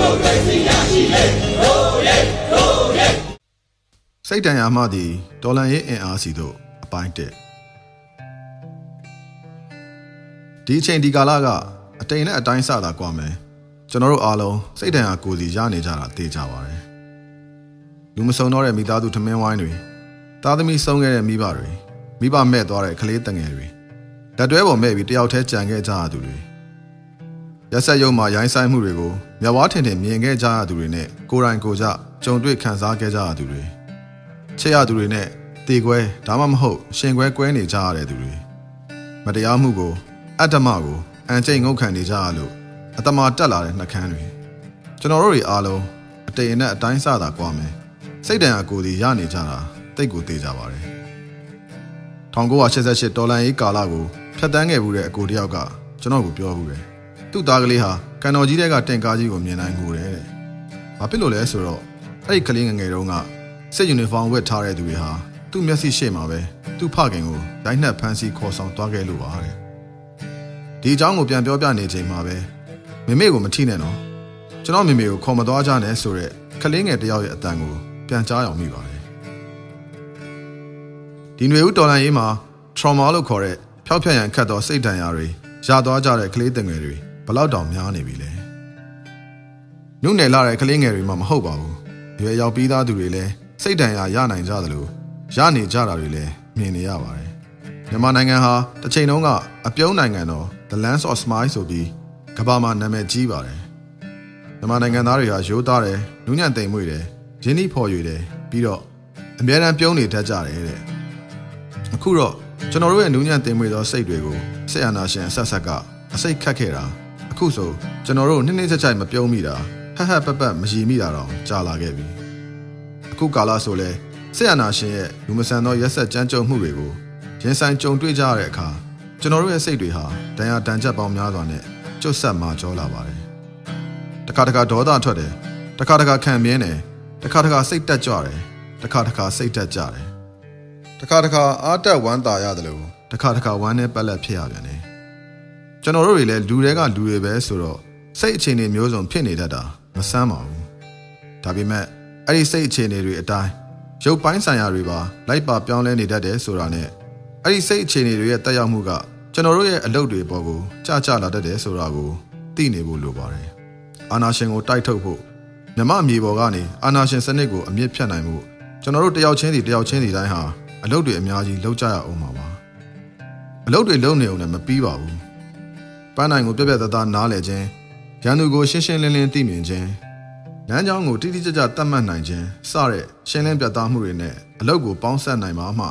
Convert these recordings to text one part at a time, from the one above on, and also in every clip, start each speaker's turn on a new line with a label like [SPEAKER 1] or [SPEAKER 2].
[SPEAKER 1] မိုကရေစီရရှိလေရိုးရဲရိုးရဲ
[SPEAKER 2] စိတ်တန်ရာမှသည်ဒေါ်လာရေးအင်အားစီတို့အပိုင်းတက်ဒီအချိန်ဒီကာလကအတိန်နဲ့အတိုင်းစတာကွာမယ်ကျွန်တော်တို့အားလုံးစိတ်တန်ရာကိုယ်စီရနေကြတာသိကြပါတယ်လူမစုံတော့တဲ့မိသားစုထမင်းဝိုင်းတွေသားသမီးဆုံးခဲ့တဲ့မိဘတွေမိဘမဲ့သွားတဲ့ကလေးတငယ်တွေလက်တွဲပေါ်မဲ့ပြီးတယောက်တည်းကြံခဲ့ကြရသူတွေ ရက်ဆက်ရုံမှာရိုင်းဆိုင်မှုတွေကိုမျက်ဝါးထင်ထင်မြင်ခဲ့ကြရသူတွေနဲ့ကိုယ်တိုင်ကိုယ်ကျကြုံတွေ့ခံစားခဲ့ကြရသူတွေချစ်ရသူတွေနဲ့တေခွဲဒါမှမဟုတ်ရှင်ခွဲကွဲနေကြရတဲ့သူတွေမတရားမှုကိုအတ္တမကိုအန်ကျိန်ငုတ်ခံနေကြရလို့အတ္တမတက်လာတဲ့နှကန်းတွေကျွန်တော်တို့တွေအားလုံးအတိမ်နဲ့အတိုင်းစတာကွာမယ်စိတ်တန်အကိုယ်စီရနေကြတာတိတ်ကိုသေးကြပါတယ်1988ဒေါ်လာရေးကာလကိုဖျက်တမ်းခဲ့မှုတဲ့အကိုတယောက်ကကျွန်တော်ကိုပြောဘူးတယ် သူ့သားကလေးဟာကန်တော်ကြီးတဲ့ကတင်ကားကြီးကိုမြင်နိုင်ကိုတယ်တဲ့ဘာဖြစ်လို့လဲဆိုတော့အဲ့ဒီကလေးငယ်ငယ်တုန်းကစစ်ယူနီဖောင်းဝတ်ထားတဲ့သူတွေဟာသူ့မျက်စိရှေ့မှာပဲသူ့ဖခင်ကိုဒိုင်းနှက်ဖမ်းဆီးခေါ်ဆောင်သွားခဲ့လို့ပါတဲ့ဒီအကြောင်းကိုပြန်ပြောပြနေချိန်မှာပဲမေမေကိုမထိနဲ့နော်ကျွန်တော်မေမေကိုခေါ်မသွားကြနဲ့ဆိုတော့ကလေးငယ်တယောက်ရဲ့အတန်ကိုပြန်ကြားအောင်မိပါတယ်ဒီຫນွေဦးတော်လန်ရေးမှာ trauma လို့ခေါ်တဲ့ဖျောက်ဖျက်ရန်ခတ်သောစိတ်ဒဏ်ရာတွေရသွားကြတဲ့ကလေးတငယ်တွေဘ လောက်တောင်များနေပြီလဲနုနယ်လာတဲ့ကလေးငယ်တွေမှမဟုတ်ပါဘူးရွယ်ရောက်ပြီးသားသူတွေလည်းစိတ်ဒဏ်ရာရနိုင်ကြသလိုရနေကြတာတွေလည်းမြင်နေရပါတယ်မြန်မာနိုင်ငံဟာတစ်ချိန်လုံးကအပြုံးနိုင်ငံတော် The Lands of Smile ဆိုပြီးကမ္ဘာမှာနာမည်ကြီးပါတယ်မြန်မာနိုင်ငံသားတွေဟာရိုးသားတယ်နူးညံ့သိမ်မွေ့တယ်ရင်းနှီးဖော်ရွေတယ်ပြီးတော့အများအားပြုံးနေတတ်ကြတယ်တဲ့အခုတော့ကျွန်တော်တို့ရဲ့နူးညံ့သိမ်မွေ့သောစိတ်တွေကိုဆက်အာနာရှင်အဆက်ဆက်ကအစိတ်ခတ်ခဲ့တာ အခုဆိုကျွန်တော်တို့နှစ်နှစ်ချက်ချိုက်မပြုံးမိတာဟဟပပမရည်မိတာတော့ကြာလာခဲ့ပြီအခုကာလဆိုလဲဆက်အာနာရှင်ရဲ့လူမဆန်သောရက်ဆက်ကြမ်းကြုတ်မှုတွေကိုရင်ဆိုင်ကြုံတွေ့ကြရတဲ့အခါကျွန်တော်တို့ရဲ့စိတ်တွေဟာတန်ရာတန်ချက်ပေါင်းများစွာနဲ့ကျုပ်ဆက်မာကြောလာပါတယ်တခါတခါဒေါသထွက်တယ်တခါတခါခံပြင်းတယ်တခါတခါစိတ်တက်ကြွတယ်တခါတခါစိတ်တက်ကြတယ်တခါတခါအားတက်ဝမ်းသာရတယ်လို့တခါတခါဝမ်းနဲ့ပက်လက်ဖြစ်ရပြန်တယ် ကျွန်တော်တို့တွေလည်းလူတွေကလူတွေပဲဆိုတော့စိတ်အခြေအနေမျိုးစုံဖြစ်နေတတ်တာမဆမ်းပါဘူးဒါပေမဲ့အဲ့ဒီစိတ်အခြေအနေတွေအတိုင်းရုပ်ပိုင်းဆိုင်ရာတွေပါလိုက်ပါပြောင်းလဲနေတတ်တယ်ဆိုတာနဲ့အဲ့ဒီစိတ်အခြေအနေတွေရဲ့တက်ရောက်မှုကကျွန်တော်တို့ရဲ့အလုပ်တွေပေါ်ကိုကြာကြာလာတတ်တယ်ဆိုတာကိုသိနေဖို့လိုပါတယ်အာနာရှင်ကိုတိုက်ထုတ်ဖို့မြမအမြေပေါ်ကနေအာနာရှင်စနစ်ကိုအမြင့်ဖြတ်နိုင်မှုကျွန်တော်တို့တယောက်ချင်းစီတယောက်ချင်းစီတိုင်းဟာအလုပ်တွေအများကြီးလုပ်ကြရအောင်ပါပါအလုပ်တွေလုပ်နေအောင်လည်းမပြီးပါဘူး ပန်းနိုင်ကိုပြက်ပြက်သားသားနားလည်ခြင်းရန်သူကိုရှင်းရှင်းလင်းလင်းသိမြင်ခြင်းလမ်းကြောင်းကိုတိတိကျကျသတ်မှတ်နိုင်ခြင်းစတဲ့ရှင်းလင်းပြတ်သားမှုတွေနဲ့အလုပ်ကိုပေါင်းစပ်နိုင်မှာမှ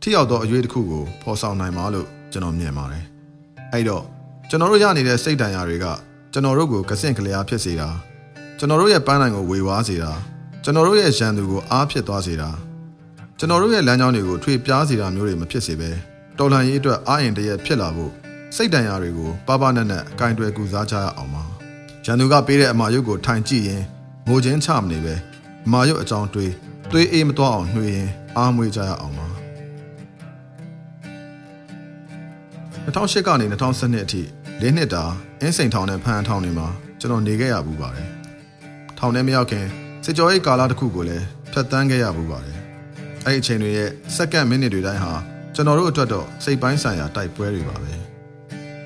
[SPEAKER 2] ထိရောက်သောအရွေးတစ်ခုကိုဖော်ဆောင်နိုင်မှာလို့ကျွန်တော်မြင်ပါတယ်။အဲ့တော့ကျွန်တော်တို့ရနေတဲ့စိတ်တန်ရာတွေကကျွန်တော်တို့ကိုကစင့်ကလျားဖြစ်စေတာကျွန်တော်တို့ရဲ့ပန်းနိုင်ကိုဝေဝါးစေတာကျွန်တော်တို့ရဲ့ရန်သူကိုအားဖြစ်သွားစေတာကျွန်တော်တို့ရဲ့လမ်းကြောင်းတွေကိုထွေပြားစေတာမျိုးတွေမဖြစ်စေပဲတော်လှန်ရေးအတွက်အားရင်တရက်ဖြစ်လာဖို့ စိတ်တန်ရာတွေကိုပါပါနက်နက်ကင်တွယ်ကူစားကြရအောင်ပါ။ရန်သူကပေးတဲ့အမာရုပ်ကိုထိုင်ကြည့်ရင်ငိုချင်းချမနေပဲအမာရုပ်အကြောင်းတွေးတွေးအေးမသွားအောင်နှွေးရင်အားမွေးကြရအောင်ပါ2008ကနေ2012အထိ၄နှစ်တာအင်းစိန်ထောင်နဲ့ဖန်ထောင်တွေမှာကျွန်တော်နေခဲ့ရဘူးပါတယ်။ထောင်ထဲမရောက်ခင်စစ်ကြောရေးကာလတစ်ခုကိုလည်းဖျက်ဆီးခဲ့ရဘူးပါတယ်။အဲ့ဒီအချိန်တွေရဲ့စက္ကန့်မိနစ်တွေတိုင်းဟာကျွန်တော်တို့အတွက်တော့စိတ်ပိုင်းဆိုင်ရာတိုက်ပွဲတွေပါပဲ။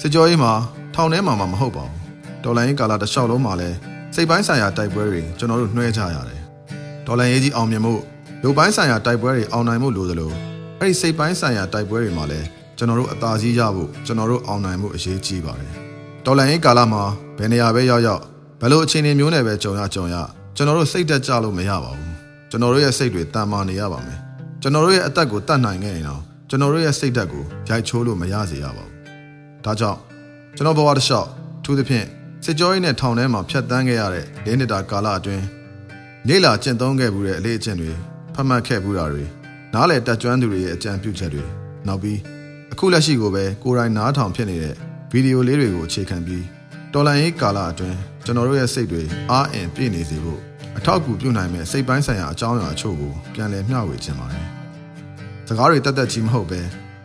[SPEAKER 2] စစ်ကြောရေးမှာထောင်ထဲမှာမှမဟုတ်ပါဘူး။ဒေါ်လာရင်းကာလတစ်လျှောက်လုံးမှာလည်းစိတ်ပိုင်းဆိုင်ရာတိုက်ပွဲတွေကျွန်တော်တို့နှွှဲကြရတယ်။ဒေါ်လာရေးကြီးအောင်မြင်မှုရုပ်ပိုင်းဆိုင်ရာတိုက်ပွဲတွေအောင်နိုင်မှုလိုသလိုအဲ့ဒီစိတ်ပိုင်းဆိုင်ရာတိုက်ပွဲတွေမှာလည်းကျွန်တော်တို့အသာစီးရဖို့ကျွန်တော်တို့အောင်နိုင်မှုအရေးကြီးပါတယ်။ဒေါ်လာရေးကာလမှာဘယ်နေရာပဲရောက်ရောက်ဘယ်လိုအခြေအနေမျိုးနဲ့ပဲကြုံရကြုံရကျွန်တော်တို့စိတ်တက်ကြလို့မရပါဘူး။ကျွန်တော်တို့ရဲ့စိတ်တွေတန်မာနေရပါမယ်။ကျွန်တော်တို့ရဲ့အသက်ကိုတတ်နိုင်ခဲ့ရင်တော့ကျွန်တော်တို့ရဲ့စိတ်ဓာတ်ကိုရိုက်ချိုးလို့မရစေရပါဘူး။ ဒါကြောင့်ကျွန်တော်ဘဝတစ်လျှောက်ထူးသဖြင့်စစ်ကြောရေးနဲ့ထောင်ထဲမှာဖြတ်တန်းခဲ့ရတဲ့၄နှစ်တာကာလအတွင်းနေလာကျင့်သုံးခဲ့မှုတဲ့အလေးအကျင့်တွေဖတ်မှတ်ခဲ့မှုတာတွေနားလည်တက်ကြွသူတွေရဲ့အကြံပြုချက်တွေနောက်ပြီးအခုလက်ရှိကိုပဲကိုယ်တိုင်နားထောင်ဖြစ်နေတဲ့ဗီဒီယိုလေးတွေကိုအခြေခံပြီးတော်လန်ရေးကာလအတွင်းကျွန်တော်တို့ရဲ့စိတ်တွေအားအင်ပြည့်နေစေဖို့အထောက်အကူပြုနိုင်မဲ့စိတ်ပိုင်းဆိုင်ရာအကြောင်းအရာအချို့ကိုပြန်လည်မျှဝေခြင်းပါတယ်။စကားတွေတက်တက်ကြီးမဟုတ်ပဲ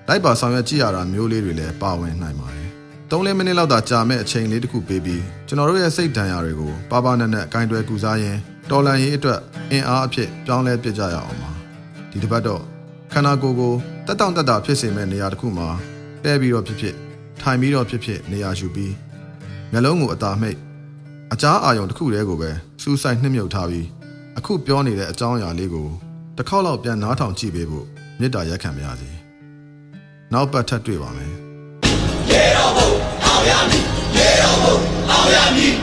[SPEAKER 2] လိုက်ပါဆောင်ရွက်ကြည့်ရတာမျိုးလေးတွေလည်းပါဝင်နိုင်ပါတယ်။တ3မိနစ်လောက်သာကြာမဲ့အချိန်လေးတစ်ခုပေးပြီးကျွန်တော်တို့ရဲ့စိတ်ဒဏ်ရာတွေကိုပါပါနက်နက်ကင်တွယ်ကူစားရင်းတော်လန်ရေးအတွက်အင်အားအဖြစ်ပြောင်းလဲပြစ်ကြရအောင်ပါဒီတစ်ပတ်တော့ခန္ဓာကိုယ်ကိုတက်တောင့်တက်တာဖြစ်စေမဲ့နေရာတစ်ခုမှာတဲပြီးတော့ဖြစ်ဖြစ်ထိုင်ပြီးတော့ဖြစ်ဖြစ်နေရာယူပြီးမျက်လုံးကိုအသာမှိတ်အကြားအာရုံတစ်ခုတည်းကိုပဲစူးစိုက်နှိမ့်မြုပ်ထားပြီးအခုပြောနေတဲ့အကြောင်းအရာလေးကိုတစ်ခေါက်လောက်ပြန်နားထောင်ကြည့်ပေးဖို့မေတ္တာရက်ခံပါရစေ နောက်ပတ်ထပ်တွေ့ပါမယ်
[SPEAKER 1] ရေတော်ဘုံအောင်ရမည်ရေတော်ဘုံအောင်ရမည်